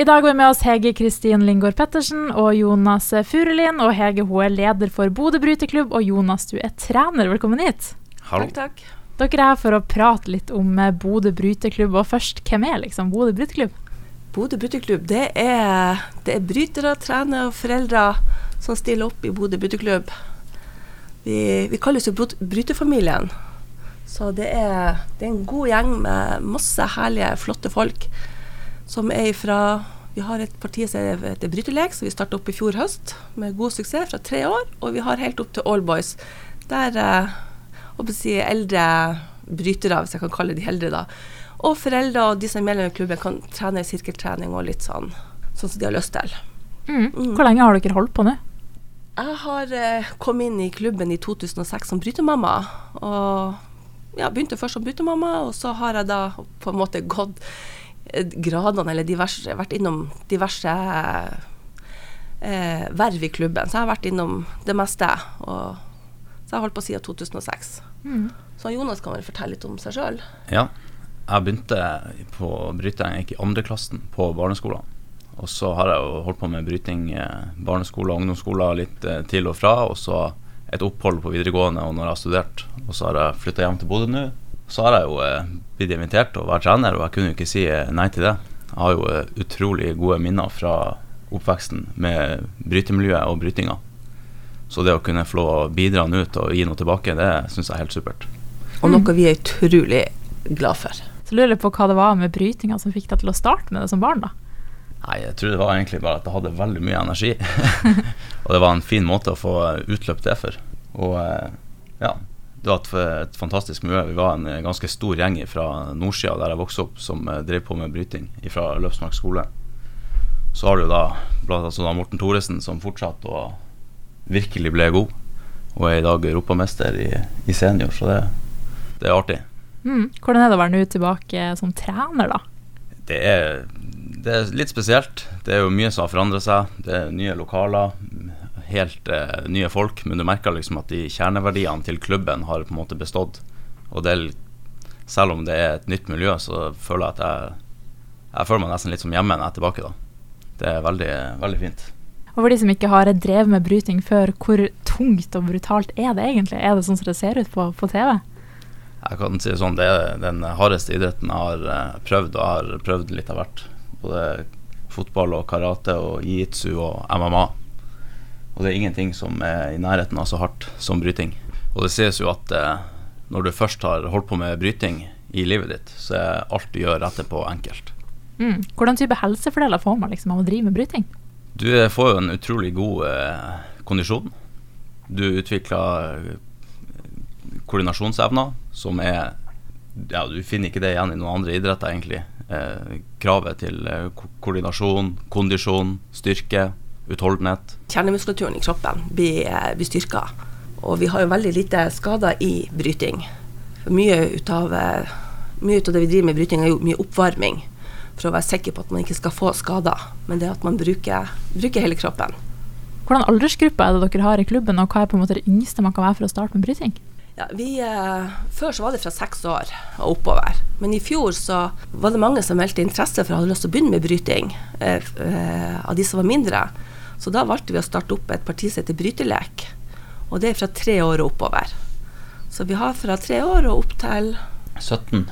I dag har vi med oss Hege Kristin Lingård Pettersen og Jonas Furulin. Og Hege hun er leder for Bodø bryteklubb, og Jonas du er trener. Velkommen hit. Hallo. Takk, takk. Dere er her for å prate litt om eh, Bodø bryteklubb. Og først, hvem er liksom Bodø bryteklubb? Bodø bryteklubb, det er, det er brytere, trenere og foreldre som stiller opp i Bodø bryteklubb. Vi, vi kalles jo Brytefamilien. Så det er, det er en god gjeng med masse herlige, flotte folk som er fra Vi har et parti som heter Brytelek, som vi starta opp i fjor høst med god suksess fra tre år. Og vi har helt opp til All Boys, der eh, si, eldre brytere, hvis jeg kan kalle de eldre, da. Og foreldre og de som er medlem i klubben, kan trene i sirkeltrening og litt sånn, sånn som de har lyst til. Mm. Hvor lenge har dere holdt på nå? Jeg har eh, kommet inn i klubben i 2006 som brytemamma. Og ja, begynte først som brytemamma, og så har jeg da på en måte gått gradene, eller diverse, vært innom diverse eh, verv i klubben. Så jeg har vært innom det meste. Og, så jeg har holdt på siden 2006. Mm. Så Jonas kan vel fortelle litt om seg sjøl. Ja, jeg begynte på bryting, jeg gikk i andreklassen på barneskolen. Og så har jeg jo holdt på med bryting eh, barneskole og ungdomsskole litt eh, til og fra. Og så et opphold på videregående og når jeg har studert. Og så har jeg flytta hjem til Bodø nå. Så har jeg jo eh, blitt invitert til å være trener, og jeg kunne jo ikke si eh, nei til det. Jeg har jo eh, utrolig gode minner fra oppveksten med brytemiljøet og brytinga. Så det å kunne få bidra nå til å gi noe tilbake, det syns jeg er helt supert. Og noe vi er utrolig glad for. Så lurer jeg på hva det var med brytinga som fikk deg til å starte med det som barn, da? Nei, jeg tror det var egentlig bare at jeg hadde veldig mye energi. og det var en fin måte å få utløp det for. Og ja, det var et, et fantastisk miljø. Vi var en eh, ganske stor gjeng fra nordsida der jeg vokste opp, som eh, drev på med bryting fra Løpsmark skole. Så har du da blant annet da Morten Thoresen som fortsatte og virkelig ble god. Og er i dag europamester i, i senior, så det, det er artig. Mm. Hvordan er det å være nå tilbake som trener, da? Det er, det er litt spesielt. Det er jo mye som har forandret seg. Det er nye lokaler, helt eh, nye folk. Men du merker liksom at de kjerneverdiene til klubben har på en måte bestått. Og det selv om det er et nytt miljø, så føler jeg at jeg, jeg føler meg nesten litt som hjemme når jeg er tilbake. da. Det er veldig, veldig fint. Og for de som ikke har drevet med bryting før, hvor tungt og brutalt er det egentlig? Er det sånn som det ser ut på, på TV? Jeg kan si det sånn, det er den hardeste idretten jeg har eh, prøvd, og jeg har prøvd litt av hvert. Både fotball og karate og jiu-jitsu og MMA. Og det er ingenting som er i nærheten av så hardt som bryting. Og det sies jo at eh, når du først har holdt på med bryting i livet ditt, så er alt du gjør etterpå enkelt. Mm. Hvordan type helsefordeler får man liksom av å drive med bryting? Du eh, får jo en utrolig god eh, kondisjon. Du utvikler eh, koordinasjonsevner, som er Ja, du finner ikke det igjen i noen andre idretter, egentlig. Eh, kravet til eh, ko koordinasjon, kondisjon, styrke, utholdenhet. Kjernemuskulaturen i kroppen blir, eh, blir styrka. Og vi har jo veldig lite skader i bryting. For mye ut av, eh, mye ut av det vi driver med bryting, er jo mye oppvarming. For å være sikker på at man ikke skal få skader. Men det at man bruker, bruker hele kroppen. Hvordan aldersgruppe er det dere har i klubben, og hva er på en måte det yngste man kan være for å starte med bryting? Ja, vi, eh, før så var det fra seks år og oppover. Men i fjor så var det mange som meldte interesse for å ha lyst til å begynne med bryting, eh, eh, av de som var mindre. Så da valgte vi å starte opp et parti som heter Brytelek. Og det er fra tre år og oppover. Så vi har fra tre år og opp til 17.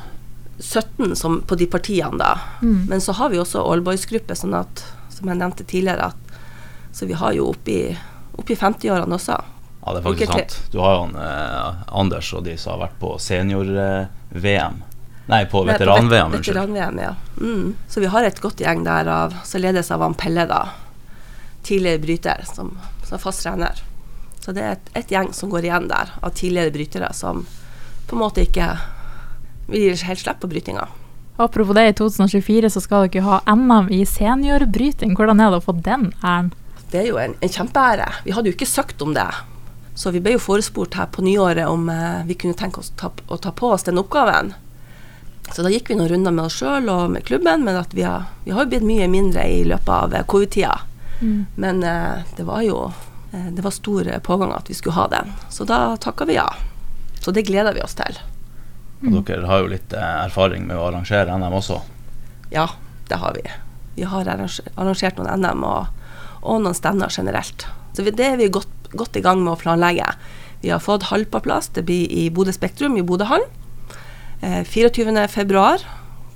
17 som på de partiene, da. Mm. Men så har vi også allboys-gruppe, sånn at, som jeg nevnte tidligere, at, så vi har jo oppi, oppi 50-årene også. Ja, det er faktisk sant. Du har jo han, eh, Anders og de som har vært på senior-VM. Nei, på veteran-VM, vet- unnskyld. Veteran-VM, ja. Mm. Så vi har et godt gjeng der av, som ledes av han Pelle, da. Tidligere bryter, som, som fast trener. Så det er et, et gjeng som går igjen der, av tidligere brytere som på en måte ikke Vi gir helt slipp på brytinga. Apropos det, i 2024 så skal dere ha NM i seniorbryting. Hvordan er det å få den æren? Det er jo en, en kjempeære. Vi hadde jo ikke søkt om det. Så vi ble jo forespurt her på nyåret om eh, vi kunne tenke oss ta, å ta på oss den oppgaven. Så da gikk vi noen runder med oss sjøl og med klubben, men at vi har, vi har jo blitt mye mindre i løpet av eh, covid-tida. Men eh, det var jo eh, det var stor eh, pågang at vi skulle ha den. Så da takka vi ja. Så det gleder vi oss til. Og dere har jo litt eh, erfaring med å arrangere NM også. Ja, det har vi. Vi har arrangert noen NM og, og noen stevner generelt. Så det er vi godt, godt, i gang med å planlegge. Vi har fått hall på plass. Det blir i Bodø Spektrum i Bodøhallen. Eh, 24.2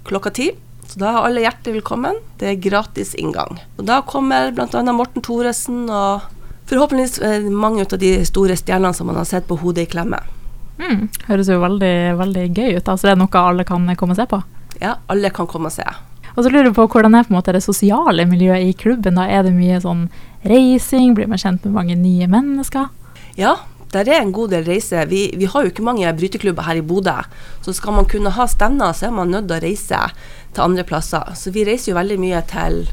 klokka ti. Så da er alle hjertelig velkommen. Det er gratis inngang. Og da kommer bl.a. Morten Thoresen og forhåpentligvis eh, mange av de store stjernene som man har sett på hodet i klemme. Mm, høres jo veldig, veldig gøy ut. Altså det er noe alle kan komme og se på? Ja, alle kan komme og se. Og så lurer jeg på Hvordan er på måte det sosiale miljøet i klubben? da? Er det mye sånn reising? Blir man kjent med mange nye mennesker? Ja, der er en god del reiser. Vi, vi har jo ikke mange bryteklubber her i Bodø. Så skal man kunne ha stevner, så er man nødt til å reise til andre plasser. Så vi reiser jo veldig mye til,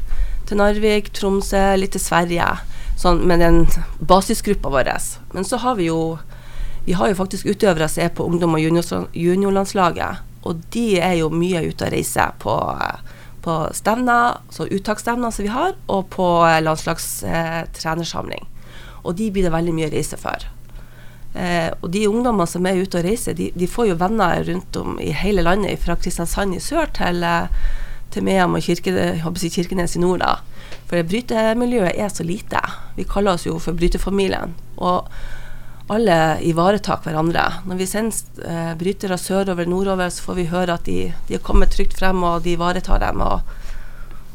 til Narvik, Tromsø, litt til Sverige. Sånn med den basisgruppa vår. Men så har vi jo vi har jo faktisk utøvere som er på ungdom- og juniorlandslaget. Og de er jo mye ute og reiser på, på stevner, så uttaksstevner som vi har, og på landslagstrenersamling. Eh, og de blir det veldig mye reise for. Eh, og de ungdommene som er ute og reiser, de, de, får jo venner rundt om i hele landet, fra Kristiansand i sør til, eh, til Mehamn og Kirke, Kirkenes i nord. da. For brytemiljøet er så lite. Vi kaller oss jo for brytefamilien. Og alle ivaretar hverandre. Når vi sender eh, brytere sørover, nordover, så får vi høre at de har kommet trygt frem, og de ivaretar dem. Og,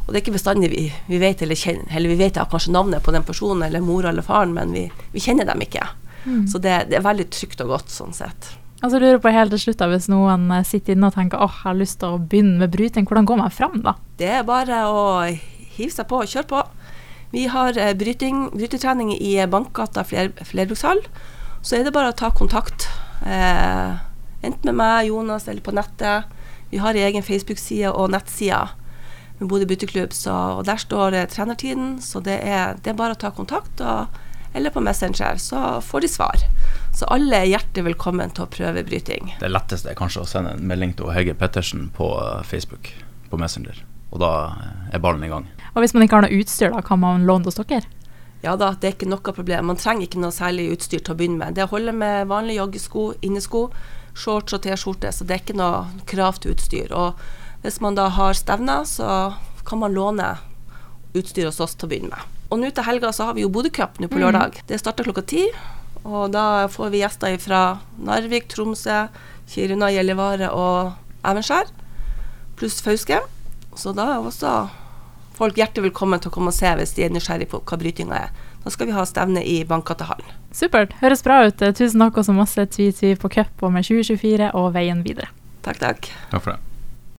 og, det er ikke bestandig vi, vi vet eller kjenner, eller vi vet kanskje navnet på den personen, eller mor eller faren, men vi, vi kjenner dem ikke. Mm. Så det, det, er veldig trygt og godt sånn sett. Altså lurer på helt til slutt da, Hvis noen eh, sitter inne og tenker åh, jeg har lyst til å begynne med bryting, hvordan går man fram da? Det er bare å hive seg på og kjøre på. Vi har eh, bryting, brytetrening i Bankgata fler, flerbrukshall så er det bare å ta kontakt. Eh, enten med meg, Jonas, eller på nettet. Vi har egen Facebook-side og nettside med Bodø bytteklubb, og der står eh, trenertiden. Så det er, det er, bare å ta kontakt, og, eller på Messenger, så får de svar. Så alle er hjertelig velkommen til å prøve bryting. Det letteste er kanskje å sende en melding til Hege Pettersen på eh, Facebook, på Messenger. Og da eh, er ballen i gang. Og hvis man ikke har noe utstyr, da kan man låne hos dere? Ja da, det er ikke noe problem. Man trenger ikke noe særlig utstyr til å begynne med. Det holder med vanlige joggesko, innesko, shorts og T-skjorte, så det er ikke noe krav til utstyr. Og hvis man da har stevner, så kan man låne utstyr hos oss til å begynne med. Og nå til helga så har vi jo Bodø Cup nå på lørdag. Mm. Det starter klokka ti. Og da får vi gjester fra Narvik, Tromsø, Kiruna, Gjellivare og Evenskjær. Pluss Fauske. Så da er også folk hjertelig velkommen til å komme og se hvis de er nysgjerrig på hva brytinga er. Da skal vi ha stevne i Bankgatehallen. Supert. Høres bra ut. Tusen takk og så masse tvi-tvi på cup og med 2024 og veien videre. Takk, takk. Takk for det.